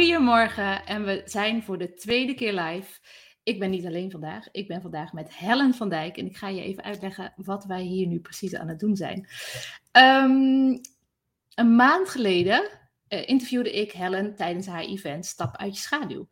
Goedemorgen en we zijn voor de tweede keer live. Ik ben niet alleen vandaag, ik ben vandaag met Helen van Dijk en ik ga je even uitleggen wat wij hier nu precies aan het doen zijn. Um, een maand geleden uh, interviewde ik Helen tijdens haar event Stap uit je schaduw.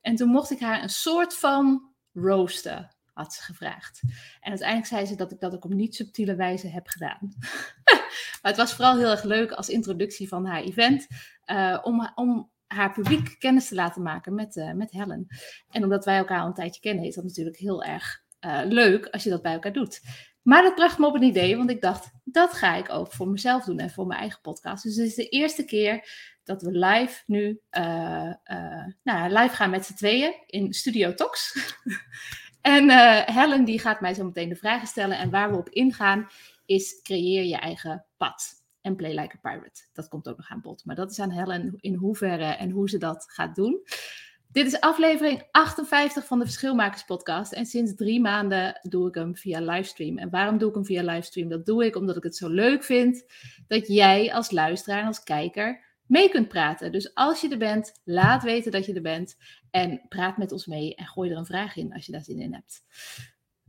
En toen mocht ik haar een soort van roosten had ze gevraagd. En uiteindelijk zei ze dat ik dat ook op niet subtiele wijze heb gedaan. maar het was vooral heel erg leuk als introductie van haar event. Uh, om, om haar publiek kennis te laten maken met, uh, met Helen. En omdat wij elkaar al een tijdje kennen, is dat natuurlijk heel erg uh, leuk als je dat bij elkaar doet. Maar dat bracht me op een idee, want ik dacht, dat ga ik ook voor mezelf doen en voor mijn eigen podcast. Dus het is de eerste keer dat we live nu, uh, nou, live gaan met z'n tweeën in Studio Tox. En Helen die gaat mij zo meteen de vragen stellen. En waar we op ingaan is creëer je eigen pad. En play like a pirate. Dat komt ook nog aan bod. Maar dat is aan Helen in hoeverre en hoe ze dat gaat doen. Dit is aflevering 58 van de Verschilmakers podcast. En sinds drie maanden doe ik hem via livestream. En waarom doe ik hem via livestream? Dat doe ik omdat ik het zo leuk vind dat jij als luisteraar en als kijker mee kunt praten. Dus als je er bent, laat weten dat je er bent. En praat met ons mee en gooi er een vraag in als je daar zin in hebt.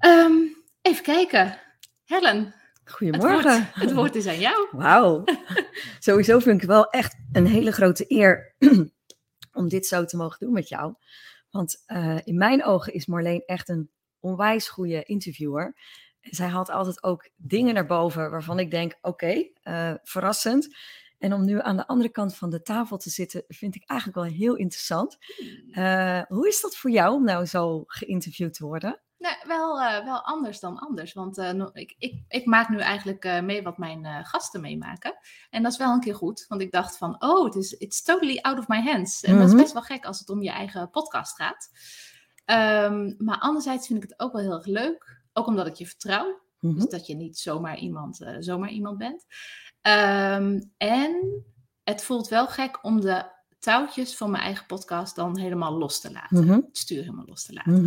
Um, even kijken. Helen. Goedemorgen. Het woord, het woord is aan jou. Wauw. Sowieso vind ik het wel echt een hele grote eer om dit zo te mogen doen met jou. Want uh, in mijn ogen is Marleen echt een onwijs goede interviewer. Zij haalt altijd ook dingen naar boven waarvan ik denk: oké, okay, uh, verrassend. En om nu aan de andere kant van de tafel te zitten, vind ik eigenlijk wel heel interessant. Uh, hoe is dat voor jou om nou zo geïnterviewd te worden? Nou, wel, uh, wel anders dan anders. Want uh, ik, ik, ik, maak nu eigenlijk mee wat mijn gasten meemaken. En dat is wel een keer goed. Want ik dacht van, oh, het is it's totally out of my hands. En mm -hmm. dat is best wel gek als het om je eigen podcast gaat. Um, maar anderzijds vind ik het ook wel heel erg leuk. Ook omdat ik je vertrouw. Mm -hmm. Dus dat je niet zomaar iemand, zomaar iemand bent. Um, en het voelt wel gek om de touwtjes van mijn eigen podcast dan helemaal los te laten. Mm -hmm. Het stuur helemaal los te laten.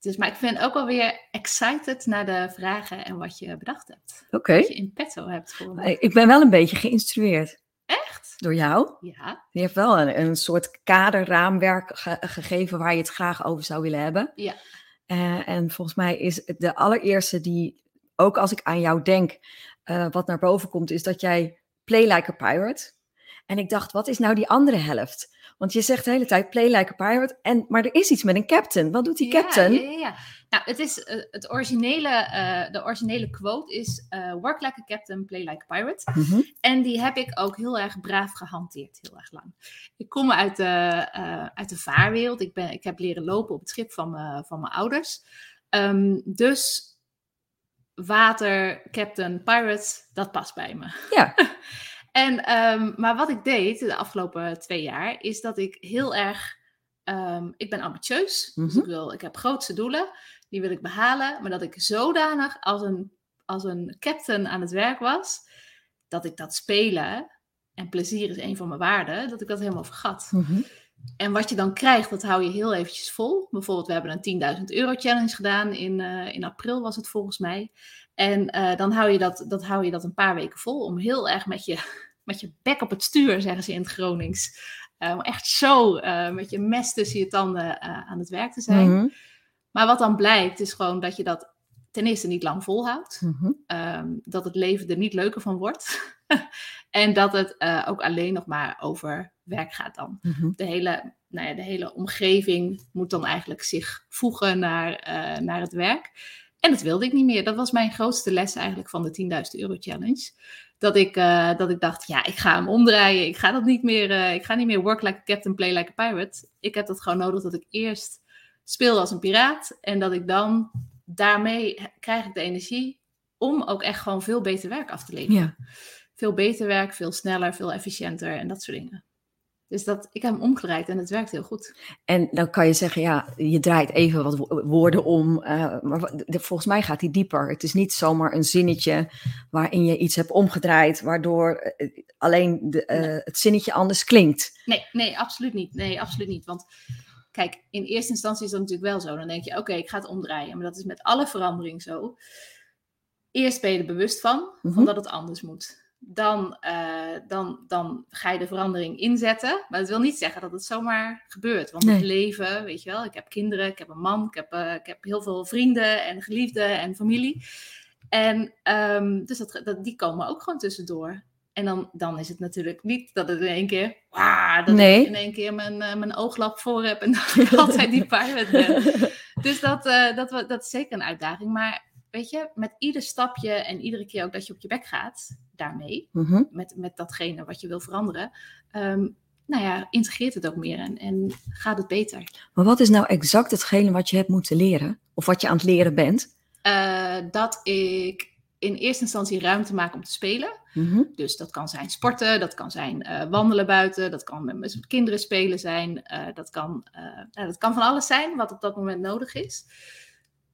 Dus, maar ik ben ook wel weer excited naar de vragen en wat je bedacht hebt. Oké. Okay. Wat je in petto hebt voor me. Ik ben wel een beetje geïnstrueerd. Echt? Door jou? Ja. Je hebt wel een, een soort kaderraamwerk ge gegeven waar je het graag over zou willen hebben. Ja. Uh, en volgens mij is de allereerste die, ook als ik aan jou denk, uh, wat naar boven komt, is dat jij play like a pirate. En ik dacht, wat is nou die andere helft? Want je zegt de hele tijd play like a pirate, en, maar er is iets met een captain. Wat doet die ja, captain? Ja, ja, ja. Nou, het, is, uh, het originele, uh, de originele quote is work like a captain, play like a pirate. Mm -hmm. En die heb ik ook heel erg braaf gehanteerd, heel erg lang. Ik kom uit de, uit de vaarwereld. Ik, ben, ik heb leren lopen op het schip van, me, van mijn ouders. Um, dus water, captain, pirates, dat past bij me. Ja. en, um, maar wat ik deed de afgelopen twee jaar, is dat ik heel erg, um, ik ben ambitieus, mm -hmm. dus ik, wil, ik heb grootste doelen, die wil ik behalen, maar dat ik zodanig als een, als een captain aan het werk was, dat ik dat spelen, en plezier is een van mijn waarden, dat ik dat helemaal vergat. Mm -hmm. En wat je dan krijgt, dat hou je heel eventjes vol. Bijvoorbeeld, we hebben een 10.000 euro challenge gedaan. In, uh, in april was het volgens mij. En uh, dan hou je, dat, dat hou je dat een paar weken vol. Om heel erg met je, met je bek op het stuur, zeggen ze in het Gronings. Uh, om echt zo met je mes tussen je tanden aan het werk te zijn. Mm -hmm. Maar wat dan blijkt, is gewoon dat je dat ten eerste niet lang volhoudt. Mm -hmm. um, dat het leven er niet leuker van wordt. en dat het uh, ook alleen nog maar over werk gaat dan. Mm -hmm. de, hele, nou ja, de hele omgeving moet dan eigenlijk zich voegen naar, naar het werk. En dat wilde ik niet meer. Dat was mijn grootste les eigenlijk van de 10.000 euro challenge. Dat ik, uh, dat ik dacht, ja, ik ga hem omdraaien. Ik ga dat niet meer, ik ga niet meer work like a captain, play like a pirate. Ik heb dat gewoon nodig dat ik eerst speel als een piraat. En dat ik dan, daarmee krijg ik de energie om ook echt gewoon veel beter werk af te leveren. Ja. Veel beter werk, veel sneller, veel efficiënter en dat soort dingen. Dus dat, ik heb hem omgedraaid en het werkt heel goed. En dan kan je zeggen, ja, je draait even wat wo- woorden om. eh, maar volgens mij gaat die dieper. Het is niet zomaar een zinnetje waarin je iets hebt omgedraaid, waardoor eh, alleen de, eh, het zinnetje anders klinkt. Nee, nee, absoluut niet. Nee, absoluut niet. Want kijk, in eerste instantie is dat natuurlijk wel zo. Dan denk je, oké, ik ga het omdraaien. Maar dat is met alle verandering zo. Eerst ben je er bewust van, Mhm. van dat het anders moet. Dan, eh, dan, dan ga je de verandering inzetten. Maar dat wil niet zeggen dat het zomaar gebeurt. Want het Nee. leven, weet je wel, ik heb kinderen, ik heb een man, ik heb, eh, ik heb heel veel vrienden en geliefden en familie. En ehm, dus dat, dat, die komen ook gewoon tussendoor. En dan, dan is het natuurlijk niet dat het in één keer, waar, dat Nee. ik in één keer mijn, eh, mijn ooglap voor heb en dat ik altijd die pilot ben. Dus dat, dat, dat is zeker een uitdaging. Maar weet je, met ieder stapje en iedere keer ook dat je op je bek gaat, daarmee, Mhm. met, met datgene wat je wil veranderen, ehm, nou ja, integreert het ook meer en, en gaat het beter. Maar wat is nou exact hetgene wat je hebt moeten leren? Of wat je aan het leren bent? Eh, dat ik in eerste instantie ruimte maak om te spelen. Mhm. Dus dat kan zijn sporten, dat kan zijn eh, wandelen buiten, dat kan met mijn kinderen spelen zijn, eh, dat, kan, nou, dat kan van alles zijn wat op dat moment nodig is.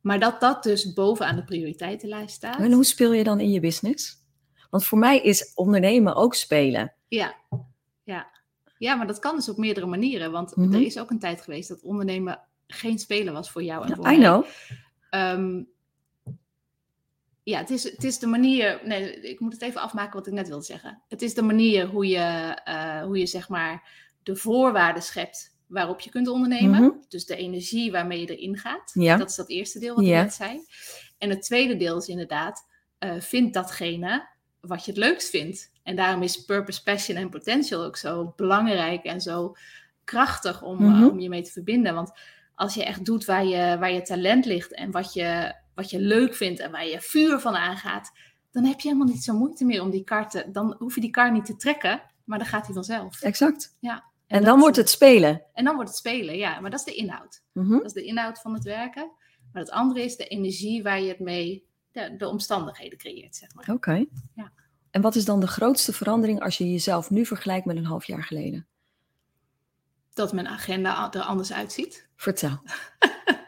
Maar dat dat dus bovenaan de prioriteitenlijst staat. En hoe speel je dan in je business? Want voor mij is ondernemen ook spelen. Ja, ja. ja, maar dat kan dus op meerdere manieren. Want Mhm. er is ook een tijd geweest dat ondernemen geen spelen was voor jou en voor I mij. know. Ehm, ja, het is, het is de manier. Nee, ik moet het even afmaken wat ik net wilde zeggen. Het is de manier hoe je, eh, hoe je zeg maar de voorwaarden schept waarop je kunt ondernemen. Mhm. Dus de energie waarmee je erin gaat. Ja. Dat is dat eerste deel wat Ja. ik net zei. En het tweede deel is inderdaad, eh, vind datgene wat je het leukst vindt. En daarom is purpose, passion en potential ook zo belangrijk en zo krachtig om, eh, Mhm. om je mee te verbinden. Want als je echt doet waar je, waar je talent ligt en wat je, wat je leuk vindt en waar je vuur van aangaat, dan heb je helemaal niet zo moeite meer om die kar te. Dan hoef je die kar niet te trekken, maar dan gaat hij vanzelf. Exact. Ja. En, dan wordt het spelen. En dan wordt het spelen, ja. Maar dat is de inhoud. Mhm. Dat is de inhoud van het werken. Maar het andere is de energie waar je het mee, de, de omstandigheden creëert, zeg maar. Oké. Ja. En wat is dan de grootste verandering als je jezelf nu vergelijkt met een half jaar geleden? Dat mijn agenda er anders uitziet. Vertel.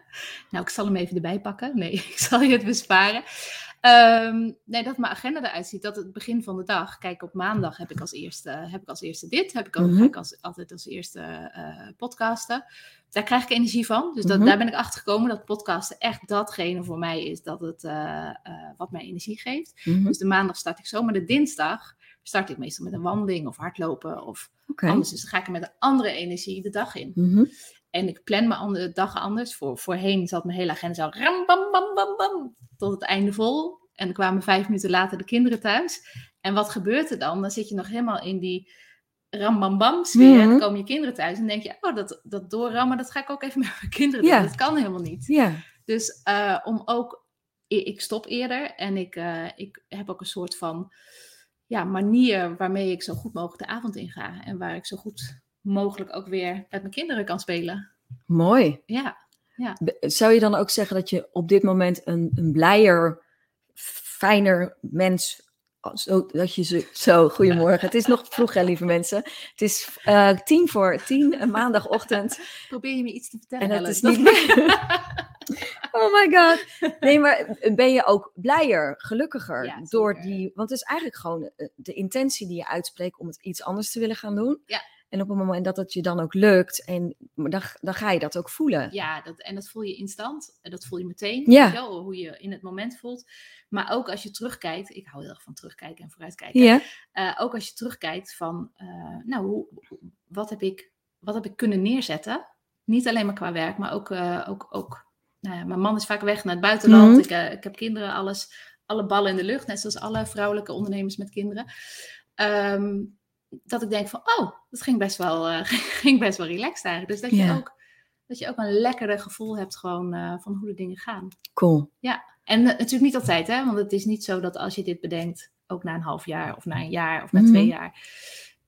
Nou, ik zal hem even erbij pakken. Nee, ik zal je het besparen. Ehm, nee, dat mijn agenda eruit ziet. Dat het begin van de dag. Kijk, op maandag heb ik als eerste, heb ik als eerste dit. Heb ik ook, Mhm. ik als, altijd als eerste eh, podcasten. Daar krijg ik energie van. Dus dat, Mhm. daar ben ik achter gekomen dat podcasten echt datgene voor mij is dat het, eh, eh, wat mij energie geeft. Mhm. Dus de maandag start ik zo. Maar de dinsdag start ik meestal met een wandeling of hardlopen. Of anders. Dus dan ga ik er met een andere energie de dag in. En ik plan mijn andere dag anders. Voor, voorheen zat mijn hele agenda zo ram, bam, bam, bam, bam, tot het einde vol. En dan kwamen vijf minuten later de kinderen thuis. En wat gebeurt er dan? Dan zit je nog helemaal in die ram, bam, bam sfeer. En dan komen je kinderen thuis en denk je, oh, dat, dat doorrammen, dat ga ik ook even met mijn kinderen doen. Ja. Dat kan helemaal niet. Ja. Dus eh, om ook, ik, ik stop eerder en ik, eh, ik heb ook een soort van ja, manier waarmee ik zo goed mogelijk de avond inga. En waar ik zo goed mogelijk ook weer met mijn kinderen kan spelen. Mooi. Ja, Be- Zou je dan ook zeggen dat je op dit moment een, een blijer, fijner mens. Zo, dat je zo, zo, goedemorgen. Het is nog vroeg, hè, lieve mensen. Het is eh, tien voor tien, een maandagochtend. probeer je me iets te vertellen. En het Helen? is niet Oh my god. Nee, maar ben je ook blijer, gelukkiger Ja, door die. Want het is eigenlijk gewoon eh, de intentie die je uitspreekt om het iets anders te willen gaan doen. Ja. En op het moment dat het je dan ook lukt, en dan, dan ga je dat ook voelen. Ja, dat, en dat voel je instant. Dat voel je meteen. Ja. weet je wel, hoe je in het moment voelt. Maar ook als je terugkijkt. Ik hou heel erg van terugkijken en vooruitkijken. Ja. Eh, ook als je terugkijkt van, eh, nou, hoe, wat, heb ik, wat heb ik kunnen neerzetten? Niet alleen maar qua werk, maar ook, eh, ook, ook nou ja, mijn man is vaak weg naar het buitenland. Mhm. ik, ik heb kinderen, alles, alle ballen in de lucht, net zoals alle vrouwelijke ondernemers met kinderen. Ehm, dat ik denk van, oh, dat ging best wel, eh, ging best wel relaxed eigenlijk. Dus dat je, Ja. ook, dat je ook een lekkerder gevoel hebt gewoon eh, van hoe de dingen gaan. Cool. En eh, natuurlijk niet altijd, hè? Want het is niet zo dat als je dit bedenkt, ook na een half jaar of na een jaar of na Mhm. twee jaar,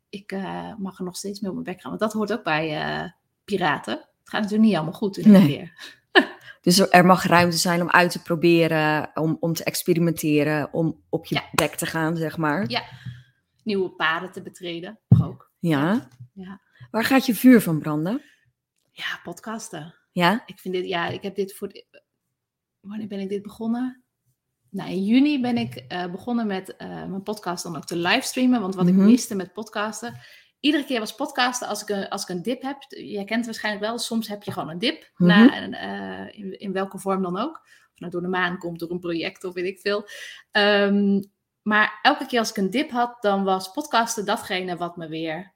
ik mag er nog steeds mee op mijn bek gaan. Want dat hoort ook bij piraten. Het gaat natuurlijk niet allemaal goed in Nee. keer. Dus er, er mag ruimte zijn om uit te proberen, om, om te experimenteren, om op je Ja. bek te gaan, zeg maar. Ja. Nieuwe paden te betreden. Ook. Ja. Ja. Waar gaat je vuur van branden? Ja, podcasten. Ja? Ik vind dit, ja, ik heb dit voor. de- wanneer ben ik dit begonnen? Nou, in juni ben ik eh, begonnen met eh, mijn podcast dan ook te livestreamen. Want wat Mhm. ik miste met podcasten. Iedere keer was podcasten als ik, een, als ik een dip heb. Jij kent het waarschijnlijk wel. Soms heb je gewoon een dip. Mhm. na, eh, in, in welke vorm dan ook. Of nou door de maan komt, door een project of weet ik veel. Ehm, maar elke keer als ik een dip had, dan was podcasten datgene wat me weer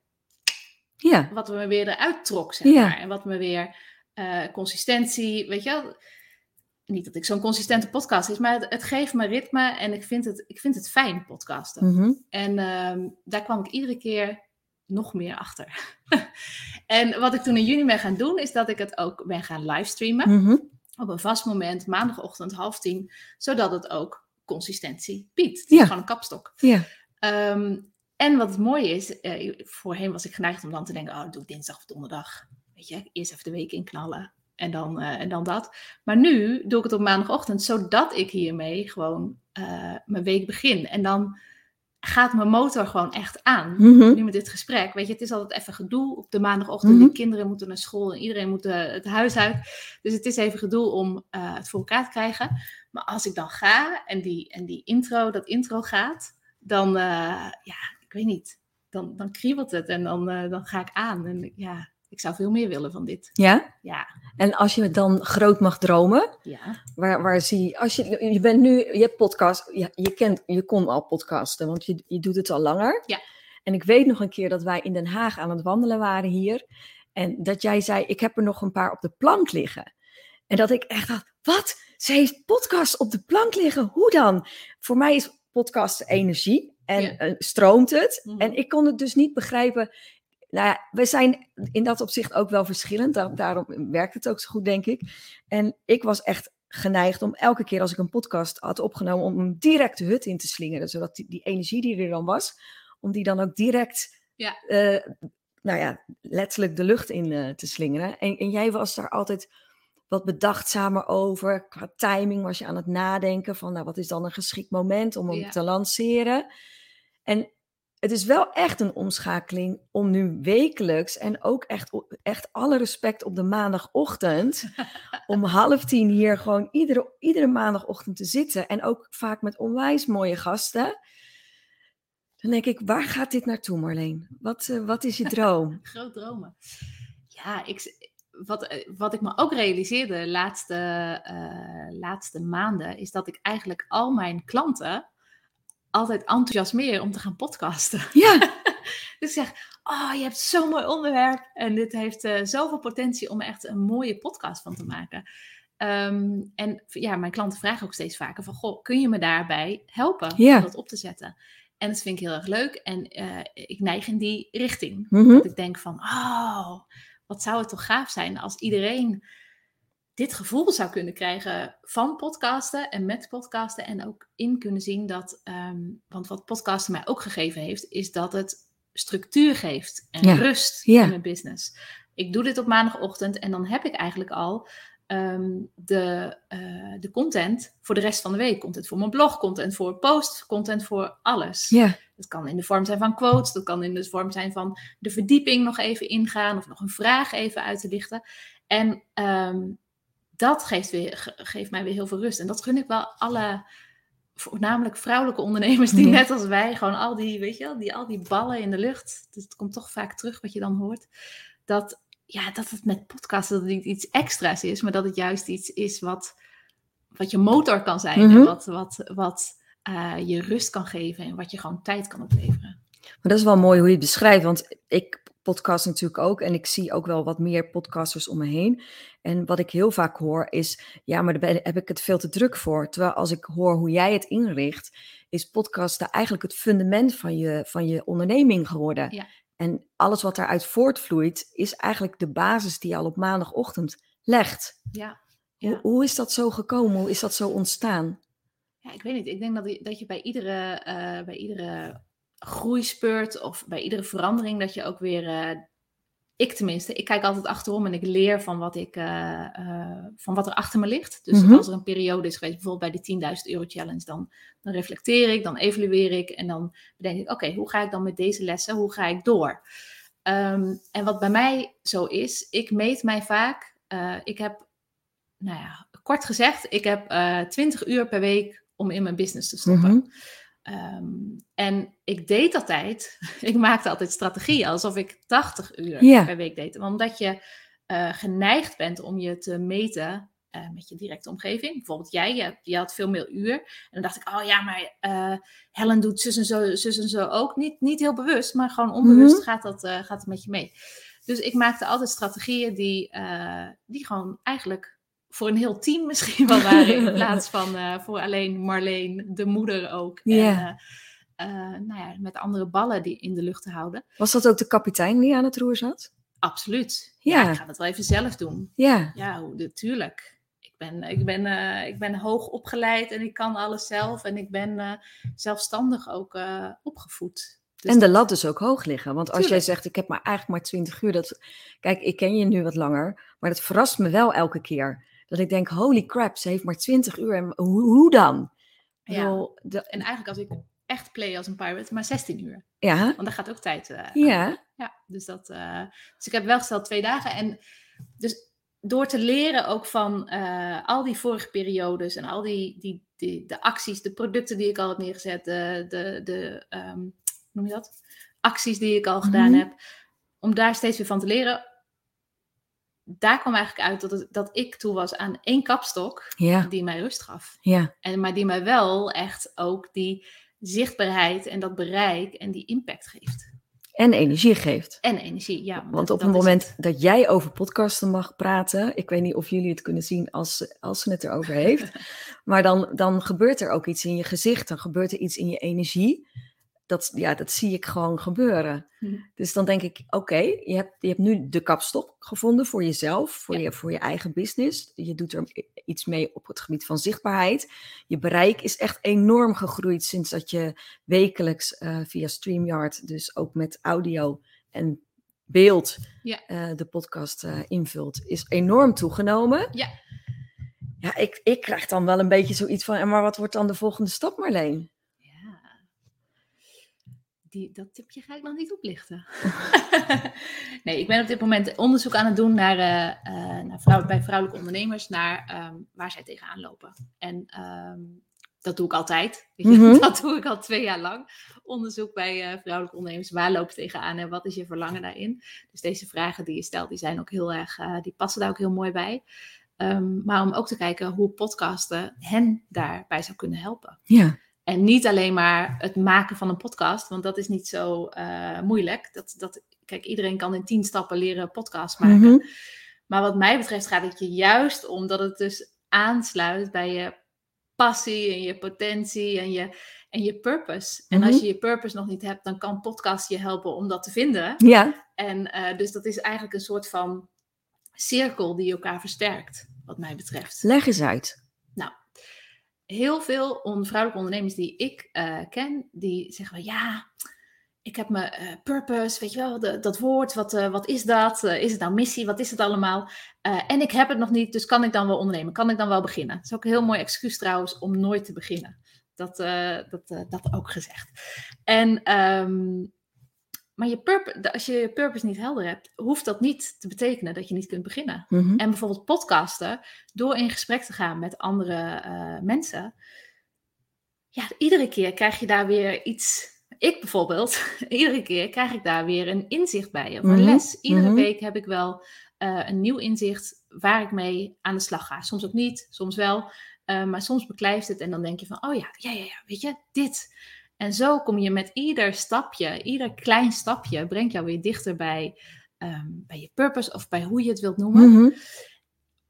Ja. wat me weer eruit trok, zeg Ja. maar. En wat me weer eh, consistentie, weet je wel. Niet dat ik zo'n consistente podcast is, maar het, het geeft me ritme en ik vind het, ik vind het fijn, podcasten. Mhm. En ehm, daar kwam ik iedere keer nog meer achter. en wat ik toen in juni ben gaan doen, is dat ik het ook ben gaan livestreamen. Mhm. Op een vast moment, maandagochtend half tien, zodat het ook consistentie biedt. Het is Ja. gewoon een kapstok. Ja. Ehm, en wat het mooie is, eh, voorheen was ik geneigd om dan te denken, oh, dat doe ik dinsdag of donderdag. Weet je, eerst even de week inknallen en dan, eh, en dan dat. Maar nu doe ik het op maandagochtend, zodat ik hiermee gewoon eh, mijn week begin. En dan gaat mijn motor gewoon echt aan. Mhm. Nu met dit gesprek, weet je, het is altijd even gedoe op de maandagochtend. Mhm. De kinderen moeten naar school en iedereen moet eh, het huis uit. Dus het is even gedoe om eh, het voor elkaar te krijgen. Maar als ik dan ga en die, en die intro, dat intro gaat, dan, eh, ja, ik weet niet, dan, dan kriebelt het en dan, dan ga ik aan. En ja, ik zou veel meer willen van dit. Ja? Ja, En als je dan groot mag dromen, ja, waar, waar zie je, als je, je bent nu, je hebt podcast, je, je kent, je kon al podcasten, want je, je doet het al langer. Ja. En ik weet nog een keer dat wij in Den Haag aan het wandelen waren hier. En dat jij zei, ik heb er nog een paar op de plank liggen. En dat ik echt dacht, wat? Ze heeft podcast op de plank liggen? Hoe dan? Voor mij is podcast energie en Ja. eh, stroomt het. Mhm. En ik kon het dus niet begrijpen. Nou ja, we zijn in dat opzicht ook wel verschillend. Da- daarom werkt het ook zo goed, denk ik. En ik was echt geneigd om elke keer als ik een podcast had opgenomen, om hem direct de hut in te slingeren. Zodat die, die energie die er dan was, om die dan ook direct, Ja. eh, nou ja, letterlijk de lucht in eh, te slingeren. En, en jij was daar altijd wat bedachtzamer over. Qua timing was je aan het nadenken van, nou, wat is dan een geschikt moment om hem Ja. te lanceren. En het is wel echt een omschakeling om nu wekelijks en ook echt, echt alle respect op de maandagochtend, om half tien hier gewoon iedere, iedere maandagochtend te zitten. En ook vaak met onwijs mooie gasten. Dan denk ik, waar gaat dit naartoe Marleen? Wat, eh, wat is je droom? groot dromen. Ja, ik, wat, eh, wat ik me ook realiseerde de laatste, eh, laatste maanden, is dat ik eigenlijk al mijn klanten altijd enthousiasmeer om te gaan podcasten. ja, Dus ik zeg, oh, je hebt zo'n mooi onderwerp en dit heeft eh, zoveel potentie om echt een mooie podcast van te maken. Ehm, en ja, mijn klanten vragen ook steeds vaker van, goh, kun je me daarbij helpen Ja. om dat op te zetten? En dat vind ik heel erg leuk en eh, ik neig in die richting. Mhm. Dat ik denk van, oh, wat zou het toch gaaf zijn als iedereen dit gevoel zou kunnen krijgen van podcasten en met podcasten. En ook in kunnen zien dat, ehm, want wat podcasten mij ook gegeven heeft, is dat het structuur geeft en Ja, rust ja. in mijn business. Ik doe dit op maandagochtend en dan heb ik eigenlijk al ehm, de, eh, de content voor de rest van de week. Content voor mijn blog, content voor post, content voor alles. ja, Dat kan in de vorm zijn van quotes, dat kan in de vorm zijn van de verdieping nog even ingaan of nog een vraag even uit te lichten. En ehm, dat geeft, weer, ge- geeft mij weer heel veel rust. En dat gun ik wel alle, voornamelijk vrouwelijke ondernemers die Ja. net als wij gewoon al die, weet je wel, die, al die ballen in de lucht. Dus het komt toch vaak terug wat je dan hoort. Dat, ja, dat het met podcasten dat het niet iets extra's is, maar dat het juist iets is wat, wat je motor kan zijn. En Mhm. wat, wat, wat eh, je rust kan geven en wat je gewoon tijd kan opleveren. Maar dat is wel mooi hoe je het beschrijft, want ik podcast natuurlijk ook en ik zie ook wel wat meer podcasters om me heen. En wat ik heel vaak hoor is, ja, maar daar heb ik het veel te druk voor. Terwijl als ik hoor hoe jij het inricht, is podcasten eigenlijk het fundament van je, van je onderneming geworden. Ja. En alles wat daaruit voortvloeit, is eigenlijk de basis die je al op maandagochtend legt. Ja. Hoe, Ja. hoe is dat zo gekomen? Hoe is dat zo ontstaan? Ja, ik weet niet. Ik denk dat je, dat je bij iedere, eh, bij iedere groeispurt of bij iedere verandering, dat je ook weer eh, ik tenminste, ik kijk altijd achterom en ik leer van wat, ik, eh, eh, van wat er achter me ligt. Dus Mhm. als er een periode is geweest, bijvoorbeeld bij de 10.000 euro challenge, dan, dan reflecteer ik, dan evalueer ik en dan bedenk ik, oké, hoe ga ik dan met deze lessen, hoe ga ik door? Ehm, en wat bij mij zo is, ik meet mij vaak, eh, ik heb, nou ja, kort gezegd, ik heb eh 20 uur per week om in mijn business te stoppen. Mhm. Ehm, en ik deed altijd, ik maakte altijd strategieën alsof ik 80 uur per week deed. Omdat je eh, geneigd bent om je te meten eh, met je directe omgeving. Bijvoorbeeld jij, je, je had veel meer uur. En dan dacht ik, oh ja, maar eh, Helen doet zus en zo, zus en zo ook. Niet, niet heel bewust, maar gewoon onbewust Mhm. gaat, dat, gaat het met je mee. Dus ik maakte altijd strategieën die, die gewoon eigenlijk voor een heel team misschien wel waren. In plaats van eh, voor alleen Marleen, de moeder ook. Ja. En eh, eh, nou ja, met andere ballen die in de lucht te houden. Was dat ook de kapitein die aan het roer zat? Absoluut. Ja, Ja. ik ga dat wel even zelf doen. Ja. Ja, natuurlijk. Ik ben, ik, ben, ik ben hoog opgeleid en ik kan alles zelf. En ik ben zelfstandig ook opgevoed. Dus en de lat dus ook hoog liggen. Want als jij zegt, ik heb maar eigenlijk maar 20 uur. Dat, kijk, ik ken je nu wat langer. Maar dat verrast me wel elke keer. Dat ik denk, holy crap, ze heeft maar 20 uur. En hoe, hoe dan? Ja. bedoel, de- En eigenlijk als ik echt play als een pirate, maar 16 uur. ja, Want daar gaat ook tijd eh, ja, Ja, dus, dat, eh, dus ik heb wel gesteld twee dagen. En dus door te leren ook van eh, al die vorige periodes en al die, die, die de acties, de producten die ik al heb neergezet, de, de, de ehm, noem je dat? Acties die ik al gedaan Mhm. heb, om daar steeds weer van te leren. Daar kwam eigenlijk uit dat, het, dat ik toe was aan één kapstok ja, die mij rust gaf. ja. En, maar die mij wel echt ook die zichtbaarheid en dat bereik en die impact geeft. En energie geeft. En energie, ja. Want op het moment dat jij over podcasten mag praten, ik weet niet of jullie het kunnen zien als, als ze het erover heeft, maar dan, dan gebeurt er ook iets in je gezicht, dan gebeurt er iets in je energie. Dat, ja, dat zie ik gewoon gebeuren. Mhm. Dus dan denk ik, oké, je, hebt, je hebt nu de kapstok gevonden voor jezelf, voor, Ja. je, voor je eigen business. Je doet er iets mee op het gebied van zichtbaarheid. Je bereik is echt enorm gegroeid sinds dat je wekelijks eh, via StreamYard, dus ook met audio en beeld, Ja. eh, de podcast eh, invult, is enorm toegenomen. Ja. Ja, ik, ik krijg dan wel een beetje zoiets van, "En maar wat wordt dan de volgende stap, Marleen? Die, dat tipje ga ik nog niet oplichten. nee, ik ben op dit moment onderzoek aan het doen naar, eh, eh, naar vrouw, bij vrouwelijke ondernemers, naar ehm, waar zij tegenaan lopen. En ehm, dat doe ik altijd. Weet je, Mhm. Dat doe ik al twee jaar lang. Onderzoek bij eh, vrouwelijke ondernemers. Waar loop je tegenaan en wat is je verlangen daarin? Dus deze vragen die je stelt, die zijn ook heel erg, die passen daar ook heel mooi bij. Ehm, maar om ook te kijken hoe podcasten hen daarbij zou kunnen helpen. Ja, En niet alleen maar het maken van een podcast, want dat is niet zo eh, moeilijk. Dat, dat, kijk, iedereen kan in tien stappen leren podcast maken. Mhm. Maar wat mij betreft gaat het je juist om dat het dus aansluit bij je passie en je potentie en je, en je purpose. En als Mhm. je je purpose nog niet hebt, dan kan podcast je helpen om dat te vinden. ja, En eh, dus dat is eigenlijk een soort van cirkel die elkaar versterkt, wat mij betreft leg eens uit. Heel veel on- vrouwelijke ondernemers die ik eh, ken, die zeggen van ja, ik heb mijn eh, purpose, weet je wel, dat woord, wat, eh, wat is dat? Is het nou missie? Wat is het allemaal? En ik heb het nog niet, dus kan ik dan wel ondernemen? Kan ik dan wel beginnen? Dat is ook een heel mooi excuus trouwens om nooit te beginnen. Dat, dat, dat ook gezegd. En, ehm, maar je purpose, als je je purpose niet helder hebt, hoeft dat niet te betekenen dat je niet kunt beginnen. Mhm. En bijvoorbeeld podcasten, door in gesprek te gaan met andere eh, mensen. Ja, iedere keer krijg je daar weer iets. Ik bijvoorbeeld, iedere keer krijg ik daar weer een inzicht bij. Of een Mhm, les. Iedere mhm. week heb ik wel eh, een nieuw inzicht waar ik mee aan de slag ga. Soms ook niet, soms wel. eh, maar soms beklijft het en dan denk je van, oh ja, ja, ja, ja, weet je, dit. En zo kom je met ieder stapje, ieder klein stapje, brengt jou weer dichter bij, ehm, bij je purpose of bij hoe je het wilt noemen. Mhm.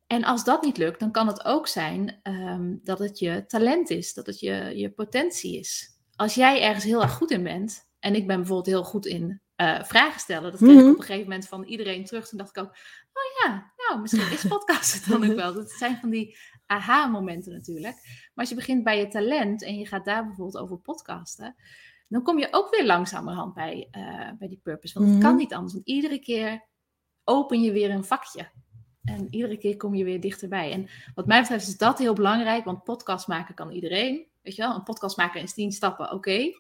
En als dat niet lukt, dan kan het ook zijn ehm, dat het je talent is, dat het je, je potentie is. Als jij ergens heel erg goed in bent, en ik ben bijvoorbeeld heel goed in eh, vragen stellen, dat kreeg Mhm. ik op een gegeven moment van iedereen terug. Toen dacht ik ook, oh ja, nou, misschien is podcast het dan ook wel. Dat zijn van die aha-momenten natuurlijk. Maar als je begint bij je talent en je gaat daar bijvoorbeeld over podcasten, dan kom je ook weer langzamerhand bij, eh, bij die purpose. Want het kan Mhm. niet anders. Want iedere keer open je weer een vakje. En iedere keer kom je weer dichterbij. En wat mij betreft is dat heel belangrijk, want podcast maken kan iedereen. Weet je wel, een podcast maken in tien stappen, oké.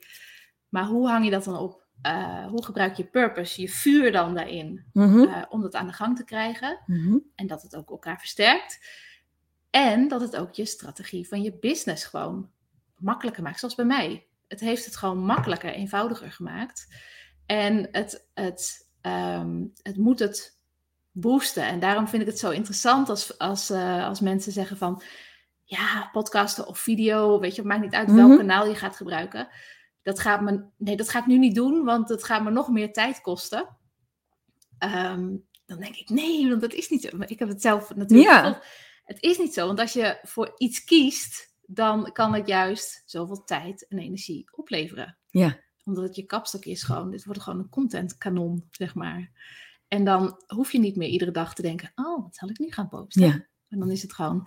Maar hoe hang je dat dan op? Uh, hoe gebruik je purpose, je vuur dan daarin, Mhm, uh, om dat aan de gang te krijgen? mhm. En dat het ook elkaar versterkt. En dat het ook je strategie van je business gewoon makkelijker maakt. Zoals bij mij. Het heeft het gewoon makkelijker, eenvoudiger gemaakt. En het, het, ehm, het moet het boosten. En daarom vind ik het zo interessant als, als, eh, als mensen zeggen van... Ja, podcasten of video, weet je, het maakt niet uit welk Mhm. kanaal je gaat gebruiken. Dat gaat me, nee, dat ga ik nu niet doen, want het gaat me nog meer tijd kosten. Ehm, dan denk ik, nee, want dat is niet ik heb het zelf natuurlijk Ja. gevolgd. Het is niet zo, want als je voor iets kiest, dan kan het juist zoveel tijd en energie opleveren. Ja. Omdat het je kapstok is gewoon, dit wordt gewoon een contentkanon, zeg maar. En dan hoef je niet meer iedere dag te denken, oh, wat zal ik nu gaan posten? Ja. En dan is het gewoon,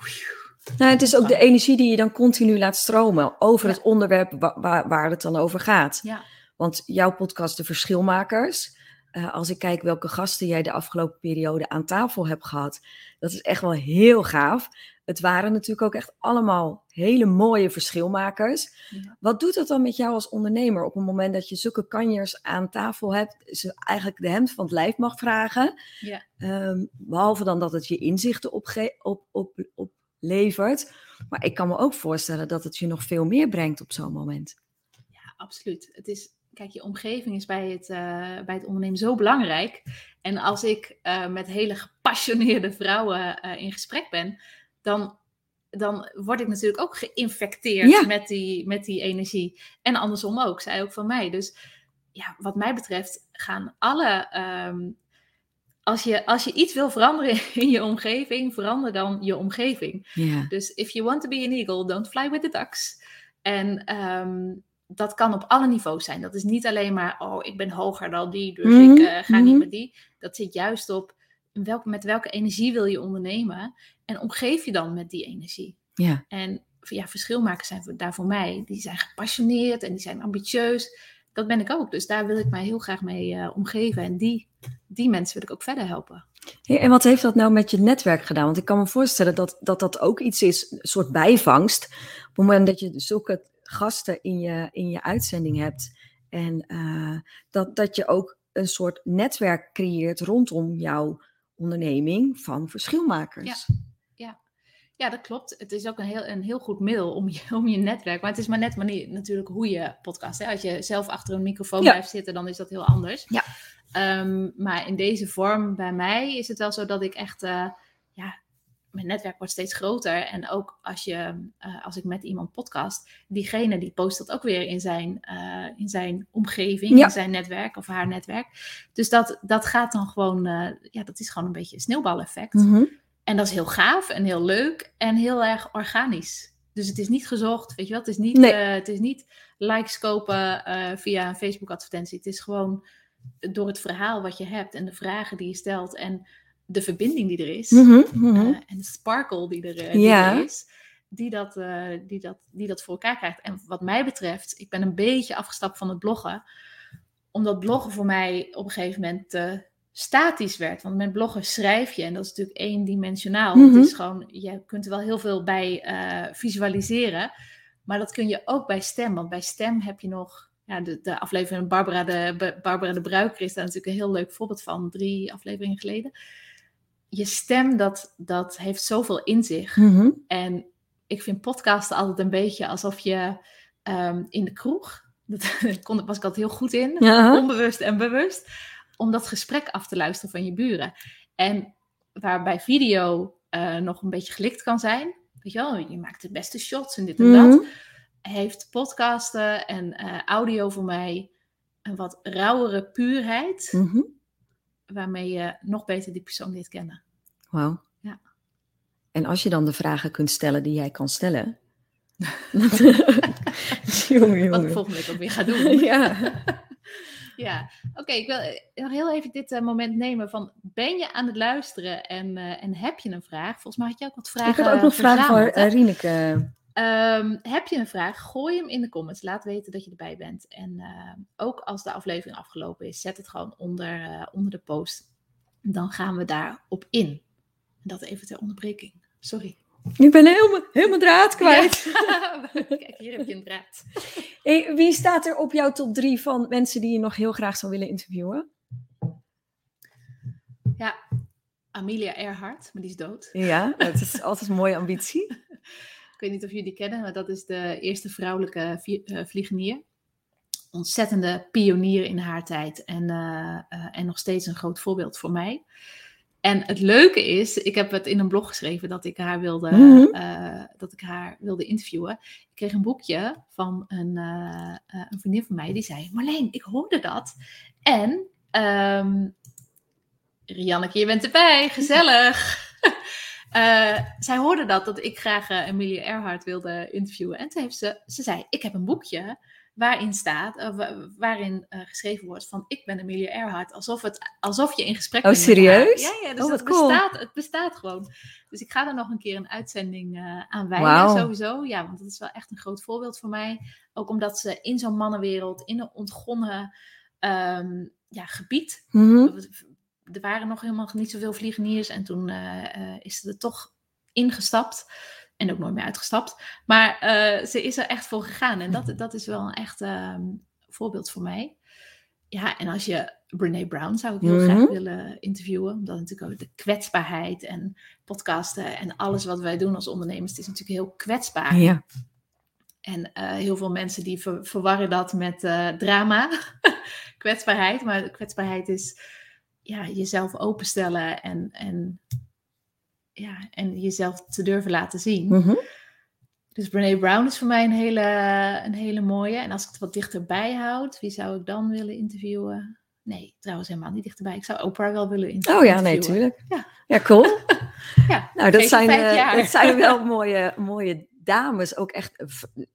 Nou, het is ook de energie die je dan continu laat stromen over Ja. het onderwerp wa- waar, waar het dan over gaat. ja, Want jouw podcast, De Verschilmakers, eh, als ik kijk welke gasten jij de afgelopen periode aan tafel hebt gehad, dat is echt wel heel gaaf. Het waren natuurlijk ook echt allemaal hele mooie verschilmakers. Ja. Wat doet dat dan met jou als ondernemer op het moment dat je zulke kanjers aan tafel hebt, ze eigenlijk de hemd van het lijf mag vragen? Ja. Ehm, behalve dan dat het je inzichten opge- op, op, oplevert. Maar ik kan me ook voorstellen dat het je nog veel meer brengt op zo'n moment. Ja, absoluut. Het is, kijk, je omgeving is bij het, eh, bij het ondernemen zo belangrijk. En als ik eh, met hele gepassioneerde vrouwen eh, in gesprek ben, dan, dan word ik natuurlijk ook geïnfecteerd Ja. met, die, met die energie. En andersom ook, zij ook van mij. Dus ja, wat mij betreft gaan alle. ehm, als, je, als je iets wil veranderen in je omgeving, verander dan je omgeving. Ja. Dus if you want to be an eagle, don't fly with the ducks. En ehm, dat kan op alle niveaus zijn. Dat is niet alleen maar, oh, ik ben hoger dan die, dus Mhm, ik eh, ga niet mhm. met die. Dat zit juist op welk, met welke energie wil je ondernemen en omgeef je dan met die energie. Ja. En ja, verschilmakers zijn daar voor mij. Die zijn gepassioneerd en die zijn ambitieus. Dat ben ik ook. Dus daar wil ik mij heel graag mee eh, omgeven. En die, die mensen wil ik ook verder helpen. Hey, en wat heeft dat nou met je netwerk gedaan? Want ik kan me voorstellen dat dat, dat ook iets is, een soort bijvangst. Op het moment dat je zulke gasten in je, in je uitzending hebt. En eh, dat, dat je ook een soort netwerk creëert rondom jouw onderneming van verschilmakers. Ja, dat klopt. Het is ook een heel, een heel goed middel om je, om je netwerk. Maar het is maar net manier, natuurlijk hoe je podcast. Hè? Als je zelf achter een microfoon Ja. blijft zitten, dan is dat heel anders. Ja. Ehm, maar in deze vorm bij mij is het wel zo dat ik echt. eh, ja, mijn netwerk wordt steeds groter. En ook als, je, eh, als ik met iemand podcast, diegene die post dat ook weer in zijn, eh, in zijn omgeving, Ja. in zijn netwerk of haar netwerk. Dus dat, dat gaat dan gewoon, eh, ja, dat is gewoon een beetje een sneeuwbaleffect. Mhm. En dat is heel gaaf en heel leuk en heel erg organisch. Dus het is niet gezocht, weet je wel. Het is niet, Nee. het is niet likes kopen via een Facebook advertentie. Het is gewoon door het verhaal wat je hebt en de vragen die je stelt en de verbinding die er is. Mhm, mhm. eh, en de sparkle die er, eh, die Ja. er is. Die dat, eh, die, dat, die dat voor elkaar krijgt. En wat mij betreft, ik ben een beetje afgestapt van het bloggen. Omdat bloggen voor mij op een gegeven moment te statisch werd. Want met bloggen schrijf je, en dat is natuurlijk eendimensionaal. Mhm. Het is gewoon, je kunt er wel heel veel bij visualiseren. Maar dat kun je ook bij stem. Want bij stem heb je nog ja, de, de aflevering Barbara de, Barbara de Bruiker is daar natuurlijk een heel leuk voorbeeld van. Drie afleveringen geleden. Je stem, dat, dat heeft zoveel in zich. Mhm. En ik vind podcasten altijd een beetje alsof je ehm, in de kroeg, dat kon, was ik altijd heel goed in, Ja. onbewust en bewust, om dat gesprek af te luisteren van je buren. En waarbij video eh, nog een beetje gelikt kan zijn, weet je wel, je maakt de beste shots en dit en dat, Mhm. heeft podcasten en eh, audio voor mij een wat rauwere puurheid, Mhm. Waarmee je nog beter die persoon leert kennen. Wauw. Ja. En als je dan de vragen kunt stellen die jij kan stellen. jongen, Wat ik jongen. volgende week ook weer ga doen. Ja. Ja, oké. ik wil eh, nog heel even dit eh, moment nemen van, ben je aan het luisteren en, eh, en heb je een vraag? Volgens mij had je ook wat vragen Ik had ook nog vragen voor verzameld, eh. Ehm, heb je een vraag? Gooi hem in de comments. Laat weten dat je erbij bent. En eh, ook als de aflevering afgelopen is, zet het gewoon onder, eh, onder de post. dan gaan we daarop in. Dat even ter onderbreking. Sorry. Ik ben helemaal, helemaal draad kwijt. Ja. Kijk, hier heb je een draad. Hey, wie staat er op jouw top drie van mensen die je nog heel graag zou willen interviewen? Ja, Amelia Earhart, maar die is dood. Ja, dat is altijd een mooie ambitie. Ik weet niet of jullie die kennen, maar dat is de eerste vrouwelijke eh, vliegenier. Ontzettende pionier in haar tijd en, eh, eh, en nog steeds een groot voorbeeld voor mij. En het leuke is, ik heb het in een blog geschreven dat ik haar wilde, Mhm. dat ik haar wilde interviewen. Ik kreeg een boekje van een, een vriendin van mij die zei: Marleen, ik hoorde dat. En ehm Rianneke, je bent erbij, gezellig. Eh, zij hoorde dat, dat ik graag eh, Emilia Earhart wilde interviewen. En toen heeft ze, ze zei, ik heb een boekje waarin staat, eh, wa- waarin geschreven wordt van, ik ben Emilia Earhart. Alsof, het, alsof je in gesprek Oh, bent haar. serieus? Ja, ja dus Oh, het, cool. bestaat, het bestaat gewoon. Dus ik ga er nog een keer een uitzending aan wijden, sowieso. Ja, want dat is wel echt een groot voorbeeld voor mij. Ook omdat ze in zo'n mannenwereld, in een ontgonnen ehm, ja, gebied, Mhm. Er waren nog helemaal niet zoveel vliegeniers. En toen eh, eh, is ze er toch ingestapt. En ook nooit meer uitgestapt. Maar eh, ze is er echt voor gegaan. En dat, dat is wel een echt ehm, voorbeeld voor mij. Ja, en als je Brene Brown zou ik heel Mhm. graag willen interviewen. Omdat natuurlijk ook de kwetsbaarheid en podcasten en alles wat wij doen als ondernemers, het is natuurlijk heel kwetsbaar. Ja. En heel veel mensen die ver- verwarren dat met drama, kwetsbaarheid. Maar kwetsbaarheid is ja, jezelf openstellen en, en, ja, en jezelf te durven laten zien. Mhm. Dus Brene Brown is voor mij een hele, een hele mooie. En als ik het wat dichterbij houd, wie zou ik dan willen interviewen? Nee, trouwens helemaal niet dichterbij. Ik zou Oprah wel willen inter- Oh interviewen. ja, nee, tuurlijk. Ja. Ja, cool. Ja, Nou, dat zijn, eh, dat zijn wel mooie, mooie dames, ook echt eh,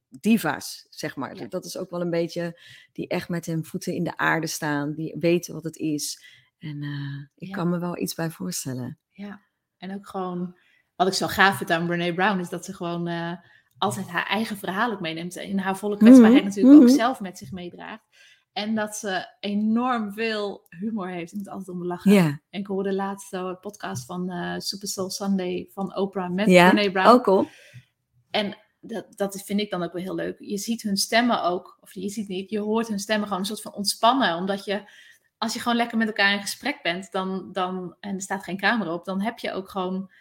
diva's, zeg maar. Ja. Dat is ook wel een beetje die echt met hun voeten in de aarde staan, die weten wat het is. En eh, ik Ja. kan me wel iets bij voorstellen. Ja, en ook gewoon, wat ik zo gaaf vind aan Brene Brown, is dat ze gewoon eh, altijd haar eigen verhaal ook meeneemt. In haar volle kwetsbaarheid Mhm, natuurlijk ook mhm. zelf met zich meedraagt. En dat ze enorm veel humor heeft. Ik moet altijd om lachen. En ik hoorde laatst een podcast van eh Super Soul Sunday van Oprah met ja. Brene Brown. ook cool. En dat, dat vind ik dan ook wel heel leuk. Je ziet hun stemmen ook, of je ziet niet, je hoort hun stemmen gewoon een soort van ontspannen. Omdat je, als je gewoon lekker met elkaar in gesprek bent, dan, dan, en er staat geen camera op, dan heb je ook gewoon,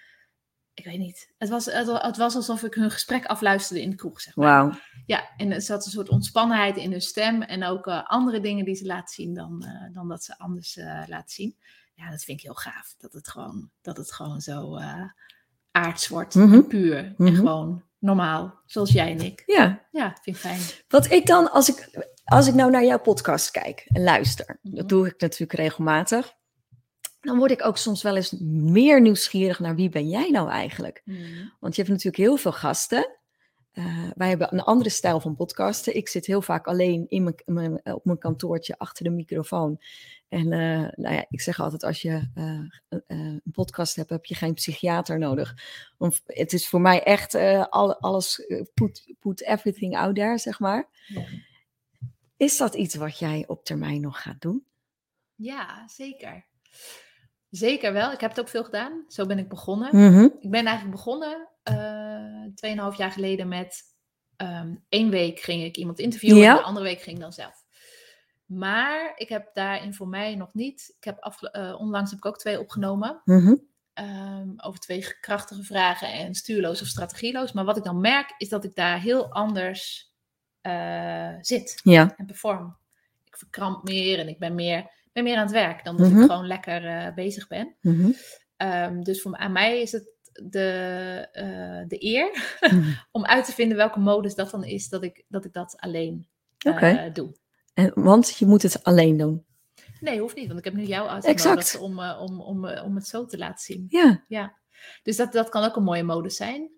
ik weet niet. Het was, het, het was alsof ik hun gesprek afluisterde in de kroeg, zeg maar. Wauw. Ja, en er zat een soort ontspannenheid in hun stem en ook eh, andere dingen die ze laat zien dan, eh, dan dat ze anders eh, laat zien. Ja, dat vind ik heel gaaf. Dat het gewoon, dat het gewoon zo aards wordt Mhm. en puur Mhm. en gewoon normaal, zoals jij en ik. Ja, Ja, vind ik fijn. wat ik dan, als ik, als ik nou naar jouw podcast kijk en luister, Mhm. dat doe ik natuurlijk regelmatig, dan word ik ook soms wel eens meer nieuwsgierig naar wie ben jij nou eigenlijk? Want je hebt natuurlijk heel veel gasten. Eh, wij hebben een andere stijl van podcasten. Ik zit heel vaak alleen in mijn, mijn- op mijn kantoortje achter de microfoon. En eh, nou ja, ik zeg altijd, als je eh, een podcast hebt, heb je geen psychiater nodig. Want het is voor mij echt al, alles, put, put everything out there, zeg maar. Ja. Is dat iets wat jij op termijn nog gaat doen? Ja, zeker. Zeker wel. Ik heb het ook veel gedaan. Zo ben ik begonnen. Mhm. Ik ben eigenlijk begonnen eh 2,5 jaar geleden met ehm één week ging ik iemand interviewen Ja. en de andere week ging ik dan zelf. Maar ik heb daarin voor mij nog niet. Ik heb eh, onlangs heb ik ook twee opgenomen. Mhm. ehm, over twee krachtige vragen en stuurloos of strategieloos. Maar wat ik dan merk is dat ik daar heel anders eh, zit Ja. en perform. Ik verkramp meer en ik ben meer, ben meer aan het werk dan dat Mhm. ik gewoon lekker eh, bezig ben. Mhm. Ehm, dus voor, aan mij is het de, eh, de eer Mhm. om uit te vinden welke modus dat dan is dat ik dat, ik dat alleen doe. En, want je moet het alleen doen. Nee, hoeft niet, want ik heb nu jou uitgenodigd om, om, om, om het zo te laten zien. Ja. Ja, dus dat, dat kan ook een mooie modus zijn.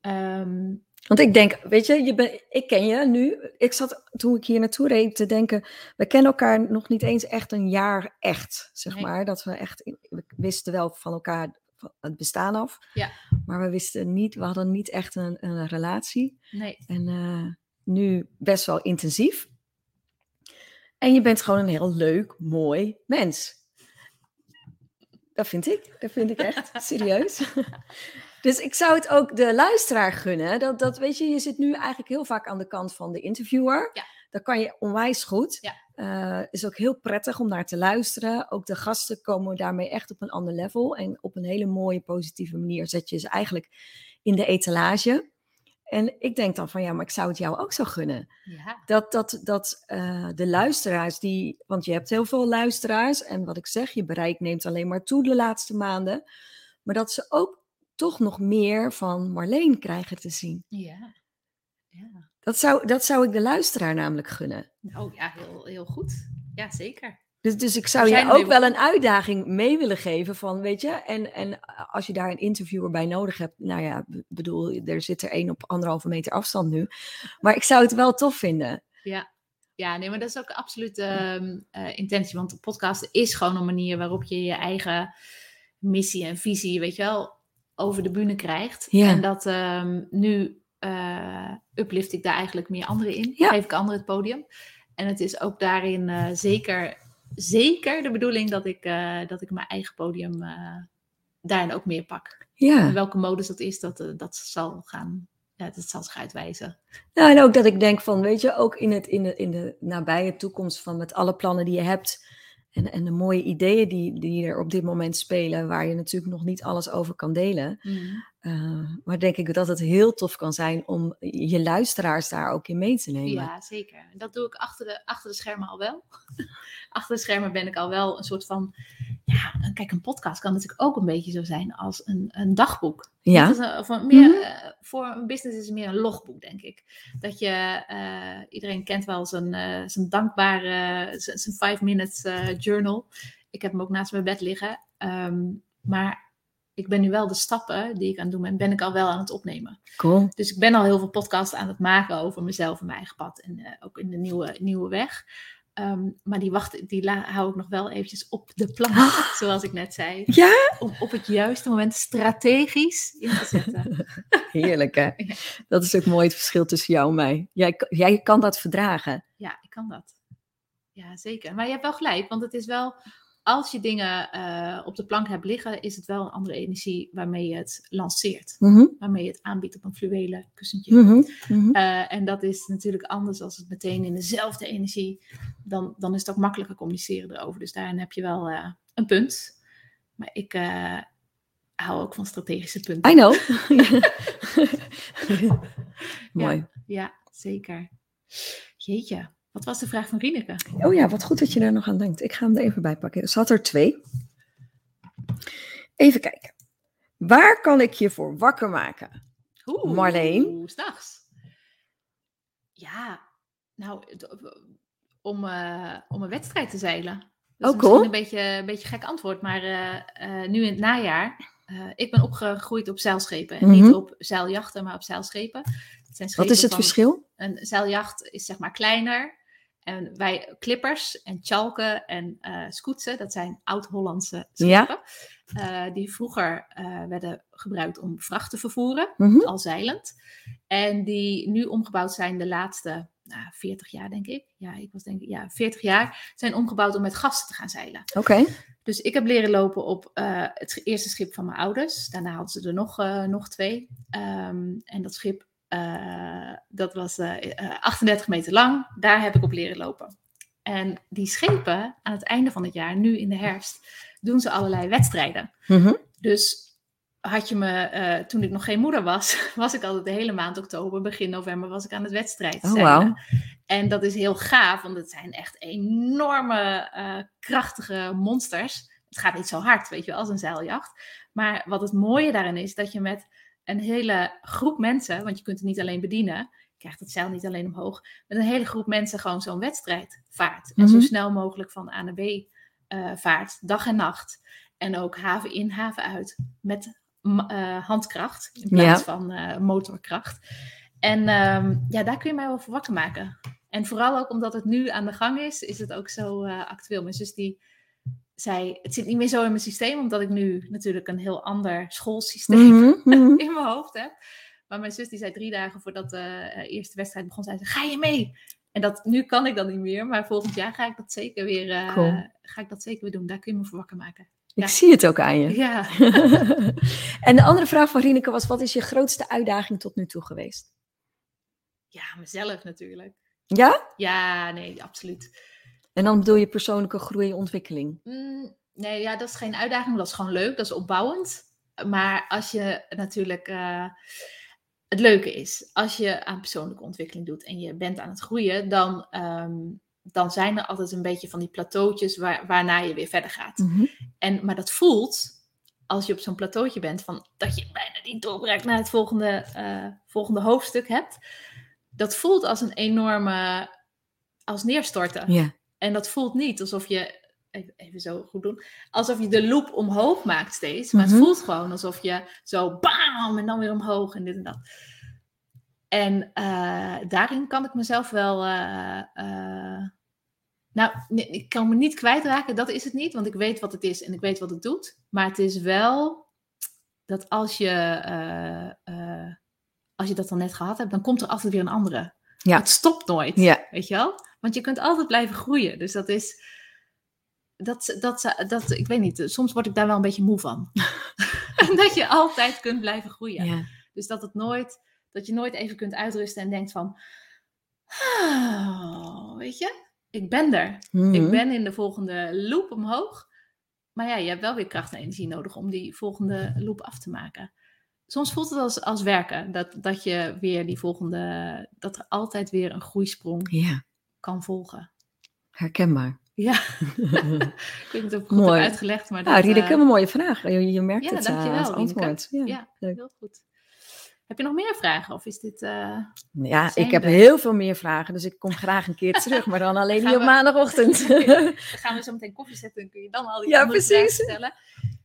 Ehm, Want ik denk, weet je, je ben, ik ken je nu. Ik zat toen ik hier naartoe reed te denken, we kennen elkaar nog niet eens echt een jaar echt, zeg Nee. maar. Dat we echt, we wisten wel van elkaar het bestaan af. Ja. Maar we wisten niet, we hadden niet echt een, een relatie. nee, En eh, nu best wel intensief. En je bent gewoon een heel leuk, mooi mens. Dat vind ik. Dat vind ik echt. Serieus. Dus ik zou het ook de luisteraar gunnen. Dat, dat weet je, je zit nu eigenlijk heel vaak aan de kant van de interviewer. Ja. Dat kan je onwijs goed. Ja. Eh, is ook heel prettig om naar te luisteren. Ook de gasten komen daarmee echt op een ander level. En op een hele mooie, positieve manier zet je ze eigenlijk in de etalage. En ik denk dan van ja, maar ik zou het jou ook zo gunnen. Ja, Dat, dat, dat eh, de luisteraars die, want je hebt heel veel luisteraars en wat ik zeg, je bereik neemt alleen maar toe de laatste maanden. Maar dat ze ook toch nog meer van Marleen krijgen te zien. ja. ja. Dat zou, dat zou ik de luisteraar namelijk gunnen. Nou ja, heel, heel goed. Ja, zeker. Dus, dus ik zou je ook wel een uitdaging mee willen geven van, weet je, en, en als je daar een interviewer bij nodig hebt, nou ja, bedoel, er zit er één op anderhalve meter afstand nu. Maar ik zou het wel tof vinden. Ja. Ja, nee, maar dat is ook absoluut eh, intentie. Want de podcast is gewoon een manier waarop je je eigen missie en visie, weet je wel, over de bühne krijgt. Ja. En dat ehm, nu eh, uplift ik daar eigenlijk meer anderen in. Ja. Geef ik anderen het podium. En het is ook daarin eh, zeker, zeker de bedoeling dat ik, eh, dat ik mijn eigen podium daarin ook meer pak. Ja. En welke modus dat is, dat, dat zal gaan, ja, dat zal zich uitwijzen. Nou, en ook dat ik denk van, weet je, ook in, het, in, de, in de nabije toekomst van met alle plannen die je hebt en, en de mooie ideeën die, die er op dit moment spelen, waar je natuurlijk nog niet alles over kan delen. Eh, maar denk ik dat het heel tof kan zijn om je luisteraars daar ook in mee te nemen. Ja, zeker. Dat doe ik achter de, achter de schermen al wel. achter de schermen ben ik al wel een soort van. Ja, kijk, een podcast kan natuurlijk ook een beetje zo zijn als een, een dagboek. Ja. Het is een- of een meer, Mhm. eh, voor een business is het meer een logboek, denk ik. Dat je, eh, iedereen kent wel zijn, zijn dankbare, zijn zijn five minutes journal. Ik heb hem ook naast mijn bed liggen. Ehm, maar ik ben nu wel de stappen die ik aan het doen ben, ben ik al wel aan het opnemen. Cool. Dus ik ben al heel veel podcasts aan het maken over mezelf en mijn eigen pad. En eh, ook in de nieuwe, nieuwe weg. Ehm, maar die, wacht, die la- hou ik nog wel eventjes op de plank, Ah. zoals ik net zei. Ja? Om op het juiste moment strategisch in te zetten. Heerlijk hè? Ja. Dat is ook mooi het verschil tussen jou en mij. Jij, jij kan dat verdragen. Ja, ik kan dat. Ja, zeker. Maar je hebt wel gelijk, want het is wel... Als je dingen eh, op de plank hebt liggen, is het wel een andere energie waarmee je het lanceert. Mhm, Waarmee je het aanbiedt op een fluwelen kussentje. mhm, mhm. Eh, en dat is natuurlijk anders als het meteen in dezelfde energie. Dan, dan is het ook makkelijker communiceren erover. Dus daarin heb je wel eh, een punt. Maar ik hou ook van strategische punten. I know. Mooi. Ja, zeker. Jeetje, wat was de vraag van Rieneke? Oh ja, wat goed dat je daar nog aan denkt. Ik ga hem er even bij pakken. Ze had er twee. Even kijken. Waar kan ik je voor wakker maken? Oeh, Marleen? s'nachts. Ja, nou, om, eh, om een wedstrijd te zeilen. Dat is Oh, cool. misschien een beetje, een beetje gek antwoord, maar eh, eh, nu in het najaar. ik ben opgegroeid op zeilschepen. En Mhm. niet op zeiljachten, maar op zeilschepen. Zijn Wat is het van- verschil? Een zeiljacht is zeg maar kleiner. En wij klippers en tjalken en scootsen, dat zijn oud-Hollandse Ja. schepen. eh, die vroeger eh, werden gebruikt om vracht te vervoeren Mhm. al zeilend. En die nu omgebouwd zijn de laatste nou, 40 jaar, denk ik. Ja, ik was denk ik, ja, 40 jaar zijn omgebouwd om met gasten te gaan zeilen. Oké. Dus ik heb leren lopen op het eerste schip van mijn ouders. Daarna hadden ze er nog, nog twee. Ehm, en dat schip, eh, dat was eh, eh, 38 meter lang. Daar heb ik op leren lopen. En die schepen, aan het einde van het jaar, nu in de herfst, doen ze allerlei wedstrijden. Mhm. Dus had je me, eh, toen ik nog geen moeder was, was ik altijd de hele maand oktober, begin november, was ik aan het wedstrijd. Oh, wauw. En dat is heel gaaf, want het zijn echt enorme, eh, krachtige monsters. Het gaat niet zo hard, weet je wel, als een zeiljacht. Maar wat het mooie daarin is, dat je met een hele groep mensen, want je kunt het niet alleen bedienen, je krijgt het zeil niet alleen omhoog, met een hele groep mensen gewoon zo'n wedstrijd vaart. En zo Mhm. snel mogelijk van A naar B eh, vaart, dag en nacht. En ook haven in, haven uit, met eh, handkracht in plaats Ja. van eh, motorkracht. En ehm, ja, daar kun je mij wel voor wakker maken. En vooral ook omdat het nu aan de gang is, is het ook zo actueel. Mijn zus die zei, het zit niet meer zo in mijn systeem, omdat ik nu natuurlijk een heel ander schoolsysteem Mhm, mhm. in mijn hoofd heb. Maar mijn zus die zei drie dagen voordat de eh, eerste wedstrijd begon, zei ze, ga je mee? En dat, nu kan ik dat niet meer, maar volgend jaar ga ik dat zeker weer, eh, Cool. ga ik dat zeker weer doen. Daar kun je me voor wakker maken. Ik zie het ook aan je. Ja. en de andere vraag van Rieneke was: wat is je grootste uitdaging tot nu toe geweest? Ja, mezelf natuurlijk. Ja? Ja, nee, absoluut. En dan bedoel je persoonlijke groei en ontwikkeling? Mm, nee, ja, dat is geen uitdaging. Dat is gewoon leuk. Dat is opbouwend. Maar als je natuurlijk. Uh, het leuke is, als je aan persoonlijke ontwikkeling doet en je bent aan het groeien, dan, um, dan zijn er altijd een beetje van die plateautjes waar, waarna je weer verder gaat. Mhm. en, maar dat voelt, als je op zo'n plateautje bent, van, dat je bijna die doorbraak naar het volgende, uh, volgende hoofdstuk hebt. Dat voelt als een enorme, als neerstorten. Ja. En dat voelt niet alsof je Even, even, zo goed doen. Alsof je de loop omhoog maakt steeds. Maar Mhm. het voelt gewoon alsof je zo bam en dan weer omhoog en dit en dat. En eh, daarin kan ik mezelf wel. eh, eh, nou, ik kan me niet kwijtraken, dat is het niet, want ik weet wat het is en ik weet wat het doet. Maar het is wel dat als je, als je dat dan net gehad hebt, dan komt er altijd weer een andere. Ja. Het stopt nooit, Ja. weet je wel? Want je kunt altijd blijven groeien. Dus dat is, dat, dat, dat, ik weet niet, soms word ik daar wel een beetje moe van. dat je altijd kunt blijven groeien. Ja. Dus dat het nooit, dat je nooit even kunt uitrusten en denkt van, "Ah, weet je, ik ben er. Mhm. Ik ben in de volgende loop omhoog. Maar ja, je hebt wel weer kracht en energie nodig om die volgende loop af te maken. Soms voelt het als, als werken, dat, dat je weer die volgende, dat er altijd weer een groeisprong ja, kan volgen. herkenbaar. Ja, ik weet niet of ik het goed Mooi. heb uitgelegd, maar Ja, dat, Rieneke, eh, een mooie vraag. Je, je merkt Ja, het eh, dankjewel, Rieneke. antwoord. Ja, ja, heel goed. Heb je nog meer vragen of is dit... eh, Ja, ik heb heel veel meer vragen, dus ik kom graag een keer terug, maar dan alleen niet op we- maandagochtend. Dan gaan we zo meteen koffie zetten en kun je dan al die Ja, andere precies. vragen stellen.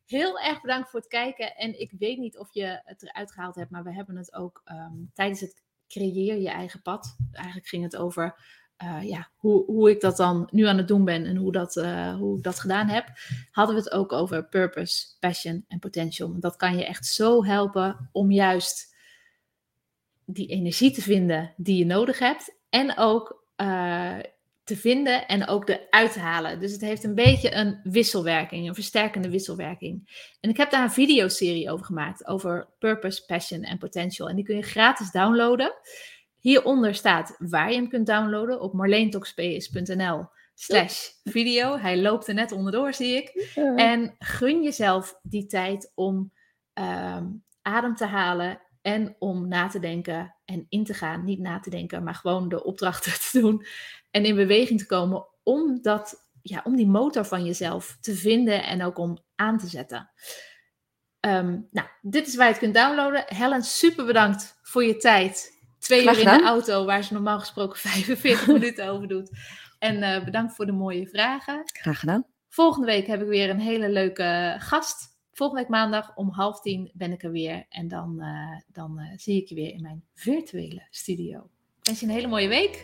Heel erg bedankt voor het kijken. En ik weet niet of je het eruit gehaald hebt, maar we hebben het ook ehm, tijdens het creëer je eigen pad. Eigenlijk ging het over eh, ja, hoe, hoe ik dat dan nu aan het doen ben en hoe, dat, eh, hoe ik dat gedaan heb. Hadden we het ook over purpose, passion en potential. Dat kan je echt zo helpen om juist die energie te vinden die je nodig hebt. En ook eh, te vinden en ook eruit te halen. Dus het heeft een beetje een wisselwerking, een versterkende wisselwerking. En ik heb daar een videoserie over gemaakt, over purpose, passion en potential. En die kun je gratis downloaden. Hieronder staat waar je hem kunt downloaden op marleentoxps.nl slash video. Hij loopt er net onderdoor, zie ik. En gun jezelf die tijd om ehm, adem te halen en om na te denken en in te gaan. Niet na te denken, maar gewoon de opdrachten te doen en in beweging te komen om, dat, ja, om die motor van jezelf te vinden en ook om aan te zetten. Ehm, nou, dit is waar je het kunt downloaden. Helen, super bedankt voor je tijd. Twee uur in de auto, waar ze normaal gesproken 45 minuten over doet. En eh, bedankt voor de mooie vragen. Graag gedaan. Volgende week heb ik weer een hele leuke gast. Volgende week maandag om half tien ben ik er weer. En dan, eh, dan eh, zie ik je weer in mijn virtuele studio. Ik wens je een hele mooie week.